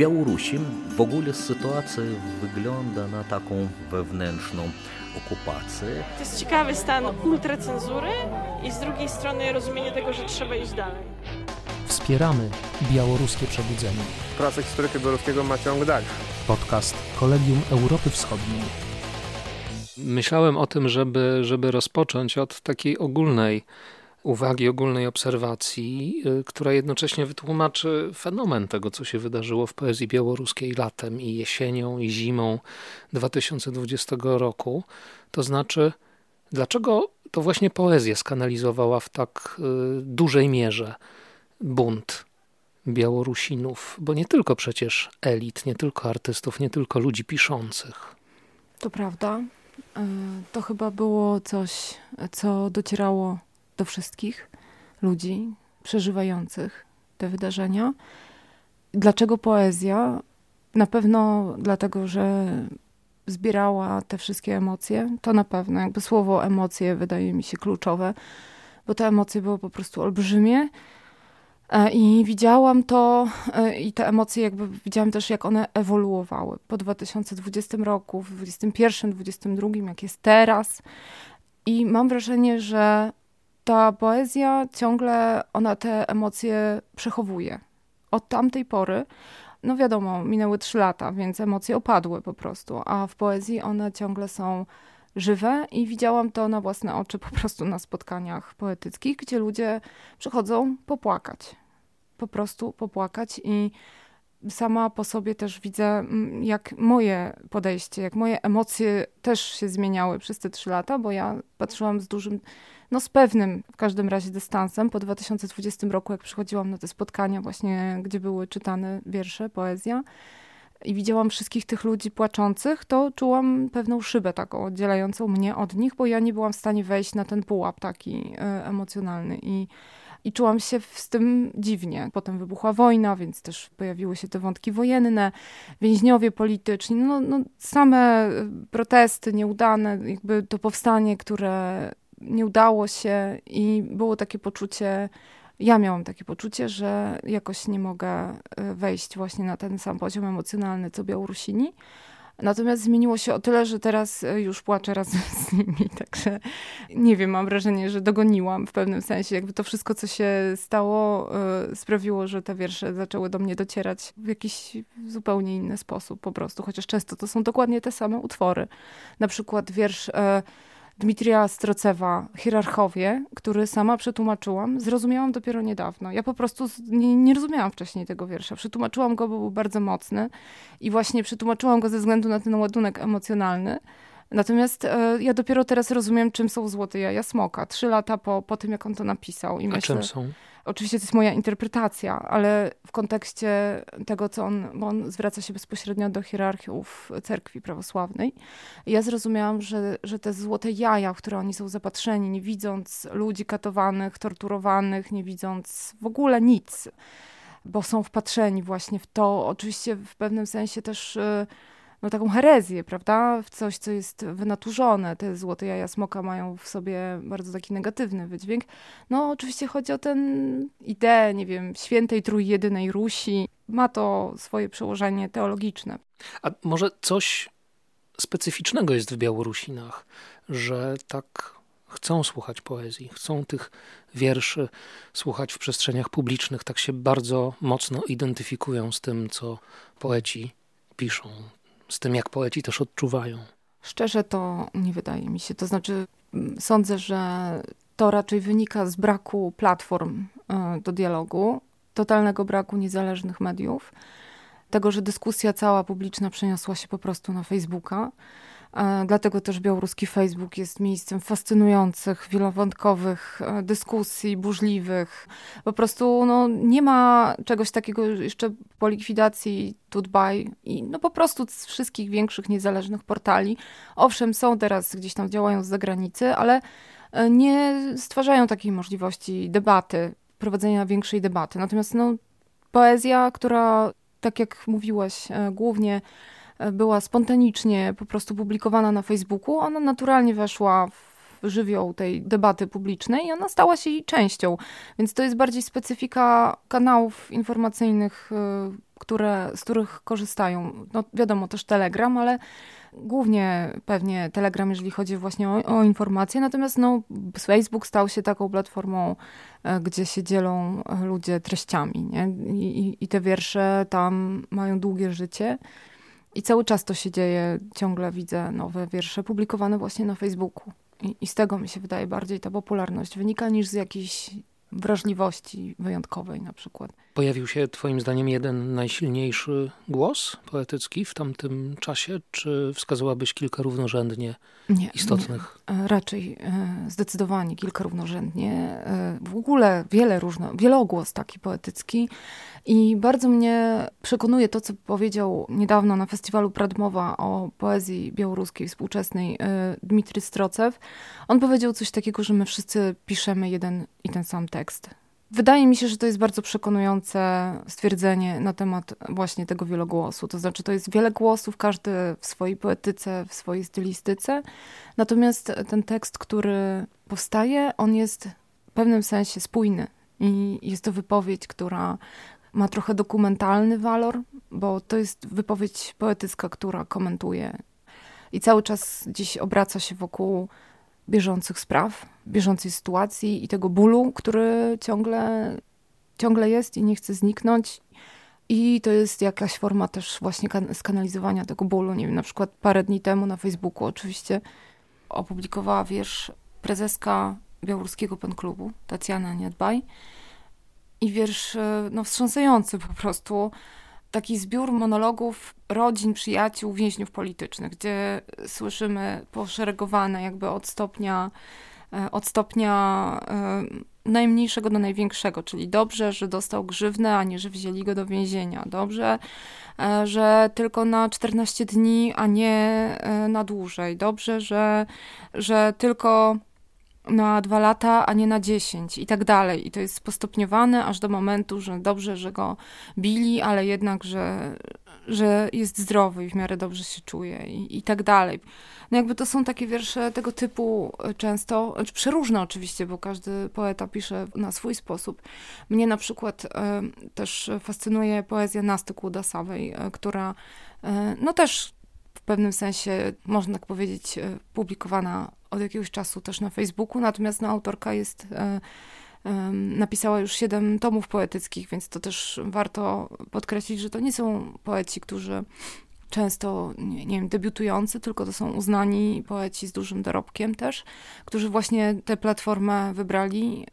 Białorusi w ogóle sytuacja wygląda na taką wewnętrzną okupację. To jest ciekawy stan ultracenzury i z drugiej strony rozumienie tego, że trzeba iść dalej. Wspieramy białoruskie przebudzenie. Praca historyka białoruskiego ma ciąg dalszy. Podcast Kolegium Europy Wschodniej. Myślałem o tym, żeby, żeby rozpocząć od takiej ogólnej uwagi, ogólnej obserwacji, y, która jednocześnie wytłumaczy fenomen tego, co się wydarzyło w poezji białoruskiej latem i jesienią i zimą 2020 roku. To znaczy, dlaczego to właśnie poezja skanalizowała w tak y, dużej mierze bunt Białorusinów, bo nie tylko przecież elit, nie tylko artystów, nie tylko ludzi piszących. To prawda. Y, to chyba było coś, co docierało do wszystkich ludzi przeżywających te wydarzenia. Dlaczego poezja? Na pewno dlatego, że zbierała te wszystkie emocje. To na pewno, jakby słowo emocje wydaje mi się kluczowe, bo te emocje były po prostu olbrzymie. E, I widziałam to e, i te emocje jakby widziałam też, jak one ewoluowały po 2020 roku, w 2021, 2022, jak jest teraz. I mam wrażenie, że ta poezja ciągle, ona te emocje przechowuje. Od tamtej pory, no wiadomo, minęły trzy lata, więc emocje opadły po prostu, a w poezji one ciągle są żywe i widziałam to na własne oczy po prostu na spotkaniach poetyckich, gdzie ludzie przychodzą popłakać. Po prostu popłakać i sama po sobie też widzę, mm, jak moje podejście, jak moje emocje też się zmieniały przez te trzy lata, bo ja patrzyłam z dużym no z pewnym w każdym razie dystansem. Po 2020 roku, jak przychodziłam na te spotkania właśnie, gdzie były czytane wiersze, poezja i widziałam wszystkich tych ludzi płaczących, to czułam pewną szybę taką oddzielającą mnie od nich, bo ja nie byłam w stanie wejść na ten pułap taki e, emocjonalny i i czułam się z tym dziwnie. Potem wybuchła wojna, więc też pojawiły się te wątki wojenne, więźniowie polityczni, no, no same e, protesty nieudane, jakby to powstanie, które nie udało się i było takie poczucie, ja miałam takie poczucie, że jakoś nie mogę e, wejść właśnie na ten sam poziom emocjonalny co Białorusini. Natomiast zmieniło się o tyle, że teraz e, już płaczę razem z nimi, także nie wiem, mam wrażenie, że dogoniłam w pewnym sensie. Jakby to wszystko, co się stało, e, sprawiło, że te wiersze zaczęły do mnie docierać w jakiś zupełnie inny sposób po prostu, chociaż często to są dokładnie te same utwory. Na przykład wiersz Dmitrija Strocewa, Hierarchowie, który sama przetłumaczyłam, zrozumiałam dopiero niedawno. Ja po prostu nie, nie, rozumiałam wcześniej tego wiersza. Przetłumaczyłam go, bo był bardzo mocny i właśnie przetłumaczyłam go ze względu na ten ładunek emocjonalny. Natomiast e, ja dopiero teraz rozumiem, czym są złote jaja smoka. Trzy lata po, po tym, jak on to napisał. I A myślę, czym są? Oczywiście to jest moja interpretacja, ale w kontekście tego, co on, bo on zwraca się bezpośrednio do hierarchiów cerkwi prawosławnej, ja zrozumiałam, że, że te złote jaja, w które oni są zapatrzeni, nie widząc ludzi katowanych, torturowanych, nie widząc w ogóle nic, bo są wpatrzeni właśnie w to, oczywiście w pewnym sensie też y, no, taką herezję, prawda? W coś, co jest wynaturzone. Te złote jaja smoka mają w sobie bardzo taki negatywny wydźwięk. No, oczywiście chodzi o ten ideę, nie wiem, świętej trójjedynej Rusi. Ma to swoje przełożenie teologiczne. A może coś specyficznego jest w Białorusinach, że tak chcą słuchać poezji, chcą tych wierszy słuchać w przestrzeniach publicznych, tak się bardzo mocno identyfikują z tym, co poeci piszą, z tym, jak poeci też odczuwają? Szczerze to nie wydaje mi się. To znaczy, mm, sądzę, że to raczej wynika z braku platform e, do dialogu, totalnego braku niezależnych mediów, tego, że dyskusja cała publiczna przeniosła się po prostu na Facebooka. Dlatego też białoruski Facebook jest miejscem fascynujących, wielowątkowych e, dyskusji, burzliwych. Po prostu no, nie ma czegoś takiego jeszcze po likwidacji Tutbaj i no po prostu z wszystkich większych niezależnych portali. Owszem, są teraz gdzieś tam działają z zagranicy, ale e, nie stwarzają takiej możliwości debaty, prowadzenia większej debaty. Natomiast no, poezja, która, tak jak mówiłeś, e, głównie była spontanicznie po prostu publikowana na Facebooku, ona naturalnie weszła w żywioł tej debaty publicznej i ona stała się jej częścią. Więc to jest bardziej specyfika kanałów informacyjnych, y, które, z których korzystają. No wiadomo, też Telegram, ale głównie pewnie Telegram, jeżeli chodzi właśnie o, o informacje. Natomiast no, Facebook stał się taką platformą, e, gdzie się dzielą e, ludzie treściami. Nie? I, I te wiersze tam mają długie życie. I cały czas to się dzieje, ciągle widzę nowe wiersze publikowane właśnie na Facebooku. I, I, z tego mi się wydaje bardziej ta popularność wynika niż z jakiejś wrażliwości wyjątkowej na przykład. Pojawił się Twoim zdaniem jeden najsilniejszy głos poetycki w tamtym czasie, czy wskazałabyś kilka równorzędnie nie, istotnych? Nie. Raczej e, zdecydowanie kilka równorzędnie. E, w ogóle wiele różno, wielogłos taki poetycki. I bardzo mnie przekonuje to, co powiedział niedawno na festiwalu Pradmowa o poezji białoruskiej współczesnej e, Dmitry Strocew. On powiedział coś takiego, że my wszyscy piszemy jeden ten sam tekst. Wydaje mi się, że to jest bardzo przekonujące stwierdzenie na temat właśnie tego wielogłosu. To znaczy, to jest wiele głosów, każdy w swojej poetyce, w swojej stylistyce. Natomiast ten tekst, który powstaje, on jest w pewnym sensie spójny. I jest to wypowiedź, która ma trochę dokumentalny walor, bo to jest wypowiedź poetycka, która komentuje i cały czas dziś obraca się wokół bieżących spraw, bieżącej sytuacji i tego bólu, który ciągle, ciągle jest i nie chce zniknąć. I to jest jakaś forma też właśnie skanalizowania tego bólu. Nie wiem, na przykład parę dni temu na Facebooku oczywiście opublikowała wiersz prezeska Białoruskiego Pen Klubu, Tacjana Niedbaj. I wiersz no, wstrząsający po prostu, taki zbiór monologów rodzin, przyjaciół, więźniów politycznych, gdzie słyszymy poszeregowane jakby od stopnia, e, od stopnia e, najmniejszego do największego, czyli dobrze, że dostał grzywnę, a nie, że wzięli go do więzienia. Dobrze, e, że tylko na 14 dni, a nie na dłużej. Dobrze, że, że tylko na dwa lata, a nie na dziesięć i tak dalej. I to jest postopniowane aż do momentu, że dobrze, że go bili, ale jednak, że, że jest zdrowy i w miarę dobrze się czuje i, i tak dalej. No jakby to są takie wiersze tego typu często, znaczy przeróżne oczywiście, bo każdy poeta pisze na swój sposób. Mnie na przykład y, też fascynuje poezja Nasty Kłudasowej, y, która y, no też pewnym sensie, można tak powiedzieć, publikowana od jakiegoś czasu też na Facebooku, natomiast no, autorka jest e, napisała już siedem tomów poetyckich, więc to też warto podkreślić, że to nie są poeci, którzy często, nie, nie wiem, debiutujący, tylko to są uznani poeci z dużym dorobkiem też, którzy właśnie tę platformę wybrali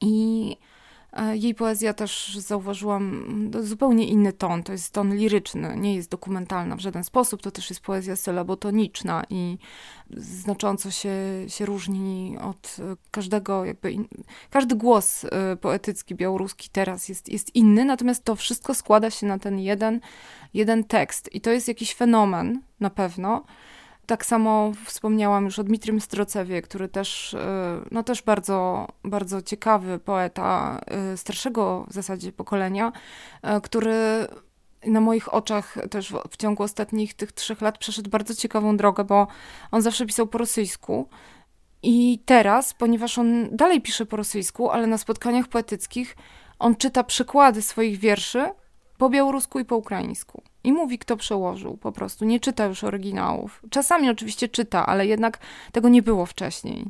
i jej poezja też zauważyłam zupełnie inny ton. To jest ton liryczny, nie jest dokumentalna w żaden sposób. To też jest poezja sylabotoniczna i znacząco się, się różni od każdego, jakby in... każdy głos y, poetycki białoruski teraz jest, jest inny, natomiast to wszystko składa się na ten jeden, jeden tekst. I to jest jakiś fenomen na pewno. Tak samo wspomniałam już o Dmitrym Strocewie, który też, e, no też bardzo, bardzo ciekawy poeta e, starszego w zasadzie pokolenia, e, który na moich oczach też w ciągu ostatnich tych trzech lat przeszedł bardzo ciekawą drogę, bo on zawsze pisał po rosyjsku. I teraz, ponieważ on dalej pisze po rosyjsku, ale na spotkaniach poetyckich on czyta przykłady swoich wierszy po białorusku i po ukraińsku. I mówi, kto przełożył po prostu. Nie czyta już oryginałów. Czasami oczywiście czyta, ale jednak tego nie było wcześniej.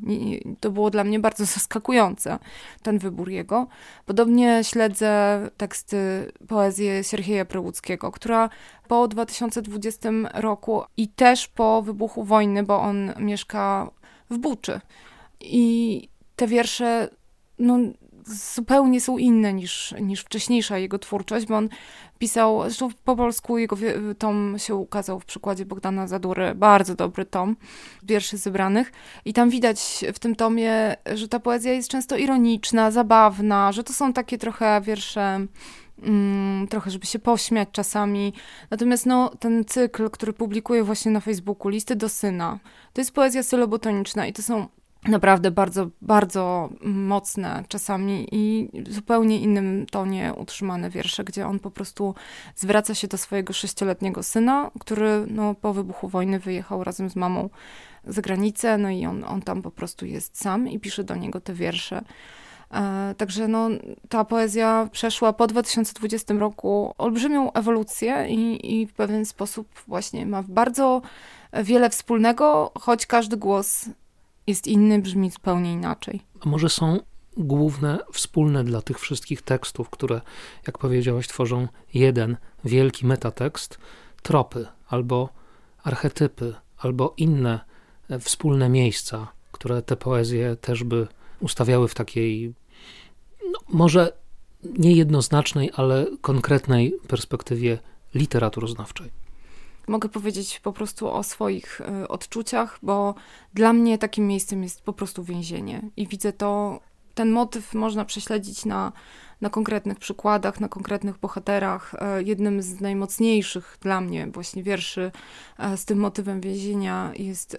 To było dla mnie bardzo zaskakujące, ten wybór jego. Podobnie śledzę teksty, poezję Sierhieja Prełuckiego, która po 2020 roku i też po wybuchu wojny, bo on mieszka w Buczy. I te wiersze no, zupełnie są inne niż, niż wcześniejsza jego twórczość, bo on pisał, zresztą po polsku jego tom się ukazał w przykładzie Bogdana Zadury, bardzo dobry tom wierszy zebranych i tam widać w tym tomie, że ta poezja jest często ironiczna, zabawna, że to są takie trochę wiersze mm, trochę, żeby się pośmiać czasami. Natomiast no, ten cykl, który publikuję właśnie na Facebooku, Listy do syna, to jest poezja sylobotoniczna i to są naprawdę bardzo, bardzo mocne czasami i zupełnie innym tonie utrzymane wiersze, gdzie on po prostu zwraca się do swojego sześcioletniego syna, który no, po wybuchu wojny wyjechał razem z mamą za granicę, no i on, on tam po prostu jest sam i pisze do niego te wiersze. E, także no, ta poezja przeszła po 2020 roku olbrzymią ewolucję i, i w pewien sposób właśnie ma bardzo wiele wspólnego, choć każdy głos jest inny, brzmi zupełnie inaczej. A może są główne, wspólne dla tych wszystkich tekstów, które, jak powiedziałaś, tworzą jeden wielki metatekst, tropy albo archetypy, albo inne e, wspólne miejsca, które te poezje też by ustawiały w takiej, no, może niejednoznacznej, ale konkretnej perspektywie literaturoznawczej. Mogę powiedzieć po prostu o swoich y, odczuciach, bo dla mnie takim miejscem jest po prostu więzienie. I widzę to, ten motyw można prześledzić na, na konkretnych przykładach, na konkretnych bohaterach. E, jednym z najmocniejszych dla mnie właśnie wierszy e, z tym motywem więzienia jest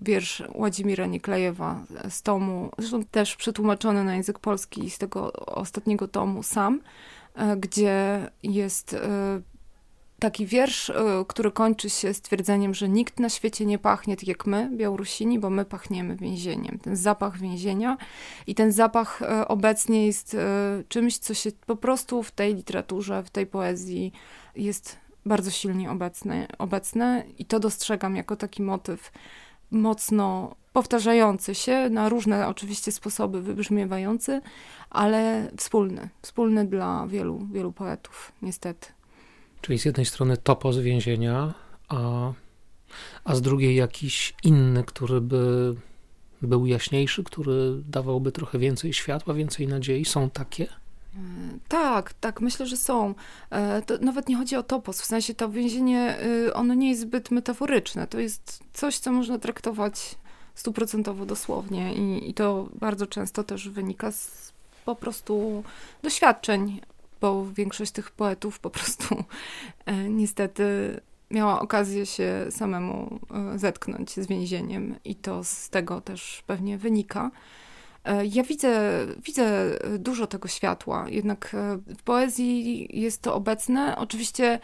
wiersz Władimira Nieklejewa z tomu, zresztą też przetłumaczony na język polski z tego ostatniego tomu sam, gdzie jest taki wiersz, y, który kończy się stwierdzeniem, że nikt na świecie nie pachnie tak jak my, Białorusini, bo my pachniemy więzieniem. Ten zapach więzienia i ten zapach y, obecnie jest y, czymś, co się po prostu w tej literaturze, w tej poezji jest bardzo silnie obecne, obecne i to dostrzegam jako taki motyw mocno powtarzający się na różne oczywiście sposoby wybrzmiewający, ale wspólny, wspólny dla wielu, wielu poetów, niestety. Czyli z jednej strony topos więzienia, a, a z drugiej jakiś inny, który by był jaśniejszy, który dawałby trochę więcej światła, więcej nadziei. Są takie? E, tak, tak, myślę, że są. E, to nawet nie chodzi o topos, w sensie to więzienie, y, ono nie jest zbyt metaforyczne. To jest coś, co można traktować stuprocentowo dosłownie i, i to bardzo często też wynika z po prostu doświadczeń bo większość tych poetów po prostu e, niestety miała okazję się samemu e, zetknąć z więzieniem i to z tego też pewnie wynika. E, ja widzę, widzę dużo tego światła, jednak w poezji jest to obecne. Oczywiście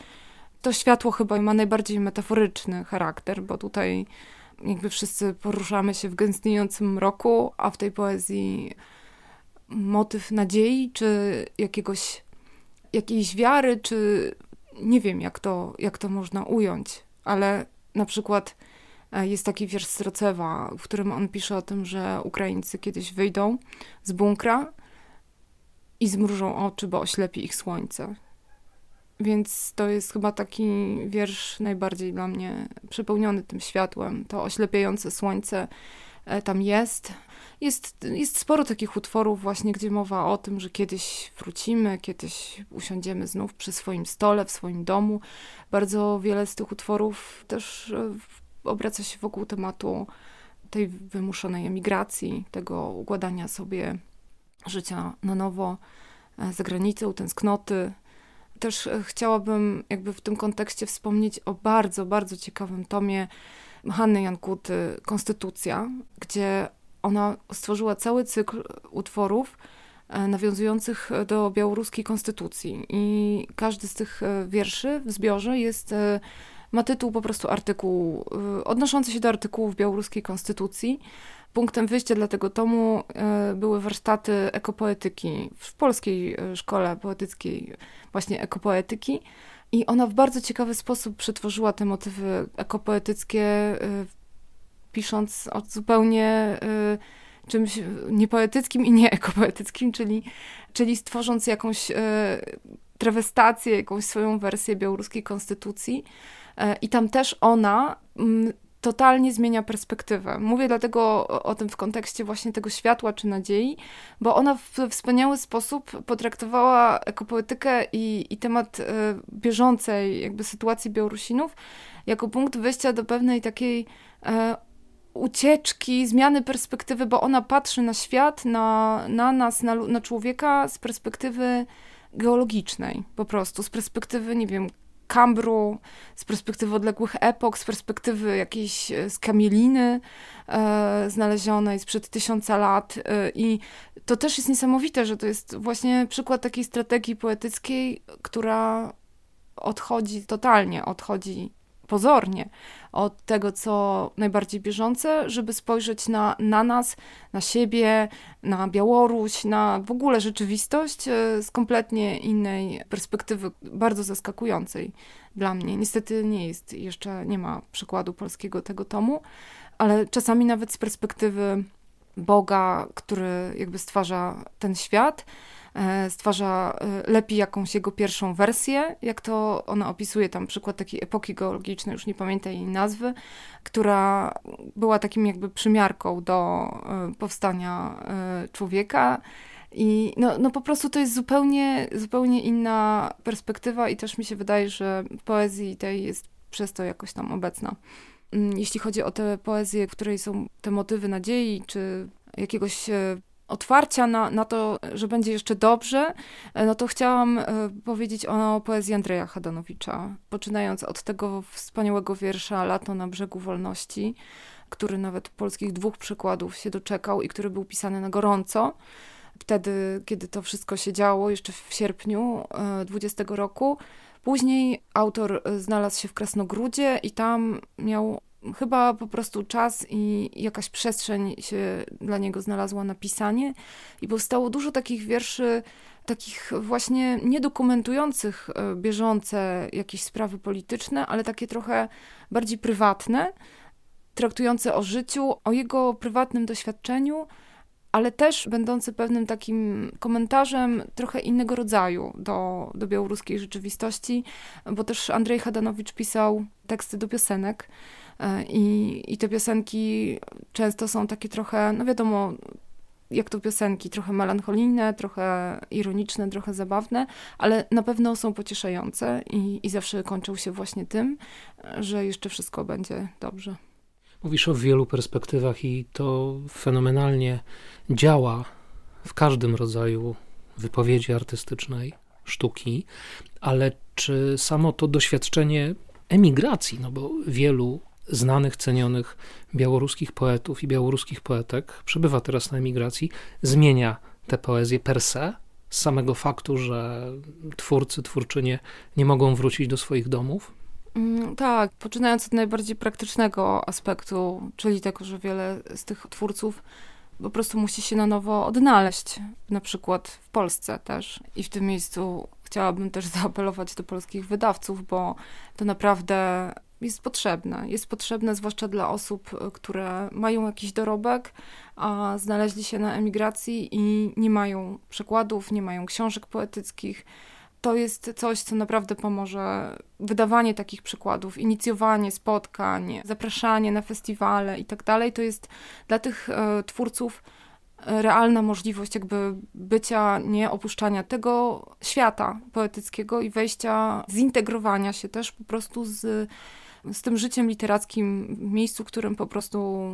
to światło chyba ma najbardziej metaforyczny charakter, bo tutaj jakby wszyscy poruszamy się w gęstniejącym mroku, a w tej poezji motyw nadziei czy jakiegoś jakiejś wiary, czy nie wiem, jak to, jak to można ująć, ale na przykład e, jest taki wiersz Srocewa, w którym on pisze o tym, że Ukraińcy kiedyś wyjdą z bunkra i zmrużą oczy, bo oślepi ich słońce. Więc to jest chyba taki wiersz najbardziej dla mnie przepełniony tym światłem. To oślepiające słońce tam jest. Jest, jest sporo takich utworów właśnie, gdzie mowa o tym, że kiedyś wrócimy, kiedyś usiądziemy znów przy swoim stole, w swoim domu. Bardzo wiele z tych utworów też e, obraca się wokół tematu tej wymuszonej emigracji, tego układania sobie życia na nowo e, za granicą, tęsknoty. Też e, chciałabym jakby w tym kontekście wspomnieć o bardzo, bardzo ciekawym tomie Hanny Jankuty Konstytucja, gdzie ona stworzyła cały cykl utworów e, nawiązujących do białoruskiej konstytucji. I każdy z tych e, wierszy w zbiorze jest, e, ma tytuł po prostu artykułu, odnoszący się do artykułów białoruskiej konstytucji. Punktem wyjścia dla tego tomu były warsztaty ekopoetyki w polskiej szkole poetyckiej, właśnie ekopoetyki. I ona w bardzo ciekawy sposób przetworzyła te motywy ekopoetyckie pisząc o zupełnie y, czymś niepoetyckim i nieekopoetyckim, czyli, czyli stworząc jakąś y, trewestację, jakąś swoją wersję białoruskiej konstytucji. Y, I tam też ona mm, totalnie zmienia perspektywę. Mówię dlatego o, o, tym w kontekście właśnie tego światła czy nadziei, bo ona w wspaniały sposób potraktowała ekopoetykę i, i temat y, bieżącej jakby sytuacji Białorusinów jako punkt wyjścia do pewnej takiej y, ucieczki, zmiany perspektywy, bo ona patrzy na świat, na, na nas, na, na człowieka z perspektywy geologicznej, po prostu, z perspektywy, nie wiem, Kambru, z perspektywy odległych epok, z perspektywy jakiejś e, skamieliny e, znalezionej sprzed tysiąca lat. E, I to też jest niesamowite, że to jest właśnie przykład takiej strategii poetyckiej, która odchodzi totalnie, odchodzi pozornie od tego, co najbardziej bieżące, żeby spojrzeć na, na nas, na siebie, na Białoruś, na w ogóle rzeczywistość e, z kompletnie innej perspektywy, bardzo zaskakującej dla mnie. Niestety nie jest, jeszcze nie ma przykładu polskiego tego tomu, ale czasami nawet z perspektywy Boga, który jakby stwarza ten świat, stwarza e, lepiej jakąś jego pierwszą wersję, jak to ona opisuje tam przykład takiej epoki geologicznej, już nie pamiętam jej nazwy, która była takim jakby przymiarką do e, powstania człowieka. I no, no po prostu to jest zupełnie, zupełnie inna perspektywa i też mi się wydaje, że w poezji tej jest przez to jakoś tam obecna. Mm, jeśli chodzi o tę poezję, w której są te motywy nadziei, czy jakiegoś otwarcia na, na to, że będzie jeszcze dobrze, e, no to chciałam e, powiedzieć o poezji Andrzeja Hadanowicza. Poczynając od tego wspaniałego wiersza Lato na brzegu wolności, który nawet polskich dwóch przykładów się doczekał i który był pisany na gorąco. Wtedy, kiedy to wszystko się działo, jeszcze w sierpniu 20 e, roku. Później autor znalazł się w Krasnogródzie i tam miał chyba po prostu czas i jakaś przestrzeń się dla niego znalazła na pisanie. I powstało dużo takich wierszy, takich właśnie niedokumentujących e, bieżące jakieś sprawy polityczne, ale takie trochę bardziej prywatne, traktujące o życiu, o jego prywatnym doświadczeniu, ale też będące pewnym takim komentarzem trochę innego rodzaju do, do białoruskiej rzeczywistości, bo też Andrzej Hadanowicz pisał teksty do piosenek, E, I, I te piosenki często są takie trochę, no wiadomo, jak to piosenki, trochę melancholijne, trochę ironiczne, trochę zabawne, ale na pewno są pocieszające i, i zawsze kończą się właśnie tym, że jeszcze wszystko będzie dobrze. Mówisz o wielu perspektywach i to fenomenalnie działa w każdym rodzaju wypowiedzi artystycznej, sztuki, ale czy samo to doświadczenie emigracji, no bo wielu znanych, cenionych białoruskich poetów i białoruskich poetek przebywa teraz na emigracji, zmienia tę poezję per se, z samego faktu, że twórcy, twórczynie nie mogą wrócić do swoich domów? Mm, tak, poczynając od najbardziej praktycznego aspektu, czyli tego, że wiele z tych twórców po prostu musi się na nowo odnaleźć, na przykład w Polsce też. I w tym miejscu chciałabym też zaapelować do polskich wydawców, bo to naprawdę jest potrzebne. Jest potrzebne zwłaszcza dla osób, e, które mają jakiś dorobek, a znaleźli się na emigracji i nie mają przekładów, nie mają książek poetyckich. To jest coś, co naprawdę pomoże. Wydawanie takich przykładów, inicjowanie spotkań, zapraszanie na festiwale i tak to jest dla tych e, twórców realna możliwość jakby bycia, nie opuszczania tego świata poetyckiego i wejścia, zintegrowania się też po prostu z z tym życiem literackim w miejscu, w którym po prostu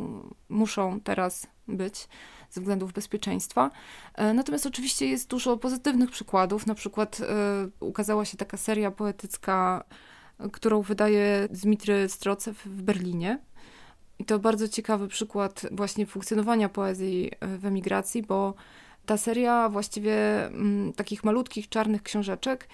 muszą teraz być ze względów bezpieczeństwa. E, natomiast oczywiście jest dużo pozytywnych przykładów. Na przykład e, ukazała się taka seria poetycka, którą wydaje Dmitry Strocew w Berlinie. I to bardzo ciekawy przykład właśnie funkcjonowania poezji w emigracji, bo ta seria właściwie m, takich malutkich czarnych książeczek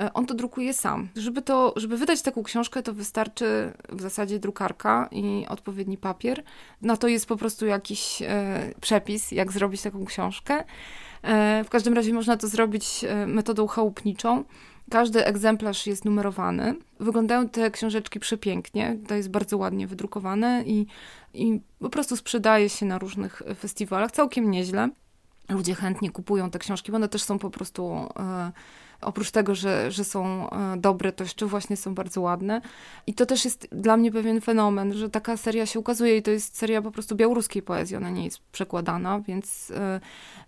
E, on to drukuje sam. Żeby, to, żeby wydać taką książkę, to wystarczy w zasadzie drukarka i odpowiedni papier. Na to jest po prostu jakiś e, przepis, jak zrobić taką książkę. E, w każdym razie można to zrobić e, metodą chałupniczą. Każdy egzemplarz jest numerowany. Wyglądają te książeczki przepięknie, to jest bardzo ładnie wydrukowane i, i po prostu sprzedaje się na różnych festiwalach całkiem nieźle. Ludzie chętnie kupują te książki, bo one też są po prostu. E, oprócz tego, że, że są e, dobre, to jeszcze właśnie są bardzo ładne. I to też jest dla mnie pewien fenomen, że taka seria się ukazuje i to jest seria po prostu białoruskiej poezji, ona nie jest przekładana, więc e,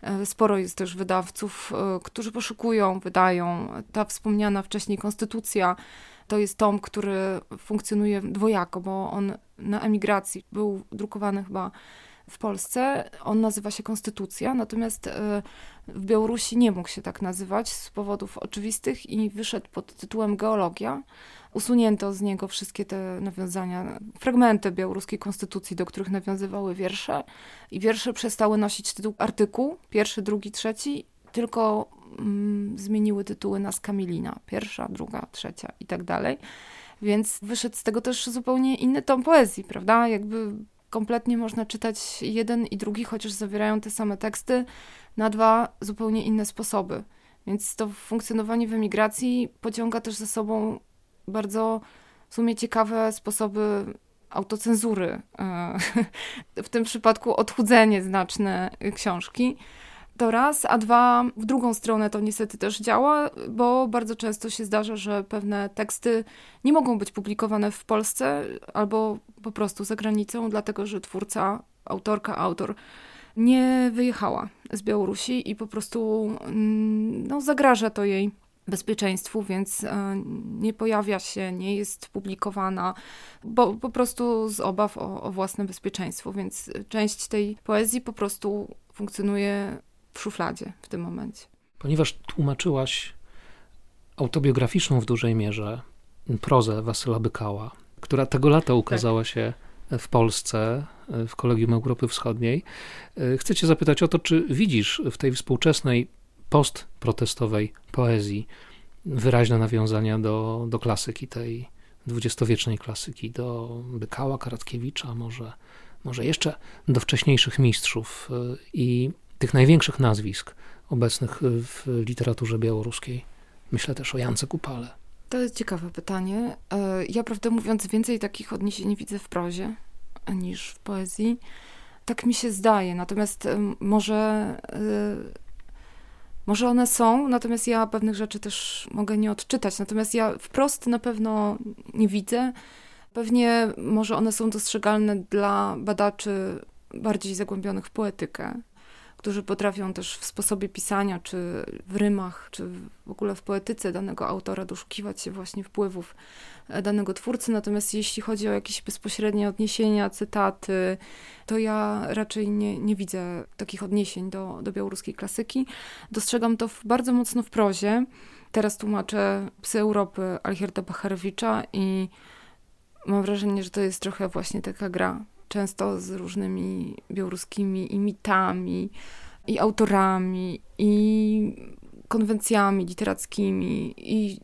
e, sporo jest też wydawców, którzy poszukują, wydają. Ta wspomniana wcześniej konstytucja to jest tom, który funkcjonuje dwojako, bo on na emigracji był drukowany chyba w Polsce. On nazywa się Konstytucja, natomiast e, w Białorusi nie mógł się tak nazywać z powodów oczywistych i wyszedł pod tytułem Geologia. usunięto z niego wszystkie te nawiązania, fragmenty białoruskiej konstytucji, do których nawiązywały wiersze. I wiersze przestały nosić tytuł artykuł, pierwszy, drugi, trzeci, tylko mm, zmieniły tytuły na Skamilina, pierwsza, druga, trzecia i tak dalej. Więc wyszedł z tego też zupełnie inny tom poezji, prawda? Jakby kompletnie można czytać jeden i drugi, chociaż zawierają te same teksty, na dwa zupełnie inne sposoby. Więc to funkcjonowanie w emigracji pociąga też za sobą bardzo w sumie ciekawe sposoby autocenzury. E, w tym przypadku odchudzenie znaczne książki. To raz, a dwa, w drugą stronę to niestety też działa, bo bardzo często się zdarza, że pewne teksty nie mogą być publikowane w Polsce albo po prostu za granicą, dlatego że twórca, autorka, autor nie wyjechała z Białorusi i po prostu mm, no, zagraża to jej bezpieczeństwu, więc e, nie pojawia się, nie jest publikowana, bo po prostu z obaw o, o własne bezpieczeństwo, więc część tej poezji po prostu funkcjonuje w szufladzie w tym momencie. Ponieważ tłumaczyłaś autobiograficzną w dużej mierze prozę Wasyla Bykała, która tego lata ukazała tak. się w Polsce, w Kolegium Europy Wschodniej. Chcę cię zapytać o to, czy widzisz w tej współczesnej postprotestowej poezji wyraźne nawiązania do, do klasyki tej dwudziestowiecznej klasyki, do Bykała, Karatkiewicza, może, może jeszcze do wcześniejszych mistrzów i tych największych nazwisk obecnych w literaturze białoruskiej. Myślę też o Jance Kupale. To jest ciekawe pytanie. E, ja prawdę mówiąc więcej takich odniesień widzę w prozie niż w poezji. Tak mi się zdaje. Natomiast może, e, może one są, natomiast ja pewnych rzeczy też mogę nie odczytać. Natomiast ja wprost na pewno nie widzę. Pewnie może one są dostrzegalne dla badaczy bardziej zagłębionych w poetykę którzy potrafią też w sposobie pisania, czy w rymach, czy w ogóle w poetyce danego autora doszukiwać się właśnie wpływów e, danego twórcy. Natomiast jeśli chodzi o jakieś bezpośrednie odniesienia, cytaty, to ja raczej nie, nie widzę takich odniesień do, do białoruskiej klasyki. Dostrzegam to w, bardzo mocno w prozie. Teraz tłumaczę Psy Europy Algierda Bacharewicza i mam wrażenie, że to jest trochę właśnie taka gra często z różnymi białoruskimi i mitami, i autorami, i konwencjami literackimi. I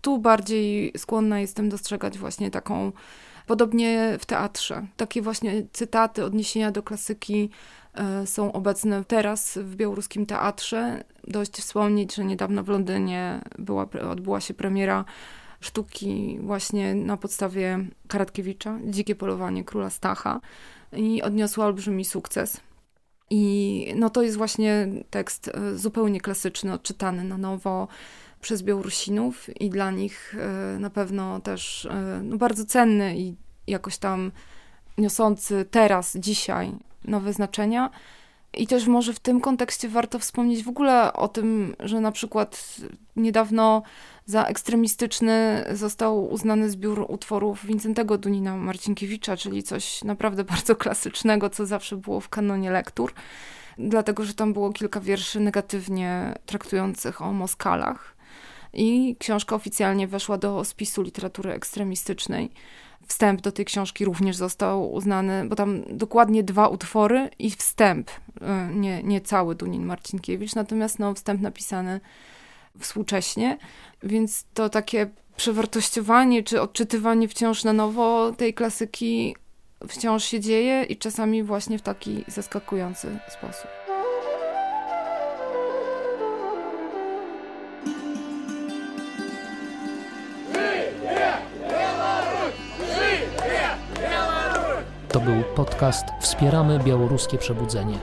tu bardziej skłonna jestem dostrzegać właśnie taką, podobnie w teatrze, takie właśnie cytaty, odniesienia do klasyki e, są obecne teraz w białoruskim teatrze. Dość wspomnieć, że niedawno w Londynie była, odbyła się premiera sztuki właśnie na podstawie Karatkiewicza, Dzikie polowanie króla Stacha i odniosła olbrzymi sukces. I no to jest właśnie tekst e, zupełnie klasyczny, odczytany na nowo przez Białorusinów i dla nich e, na pewno też e, no bardzo cenny i jakoś tam niosący teraz, dzisiaj nowe znaczenia. I też może w tym kontekście warto wspomnieć w ogóle o tym, że na przykład niedawno za ekstremistyczny został uznany zbiór utworów Wincentego Dunina Marcinkiewicza, czyli coś naprawdę bardzo klasycznego, co zawsze było w kanonie lektur, dlatego że tam było kilka wierszy negatywnie traktujących o Moskalach. I książka oficjalnie weszła do spisu literatury ekstremistycznej. Wstęp do tej książki również został uznany, bo tam dokładnie dwa utwory i wstęp, nie, nie cały Dunin Marcinkiewicz, natomiast no, wstęp napisany współcześnie, więc to takie przewartościowanie czy odczytywanie wciąż na nowo tej klasyki wciąż się dzieje i czasami właśnie w taki zaskakujący sposób. To był podcast Wspieramy Białoruskie Przebudzenie,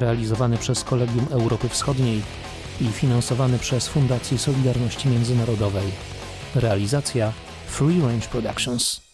realizowany przez Kolegium Europy Wschodniej i finansowany przez Fundację Solidarności Międzynarodowej. Realizacja Free Range Productions.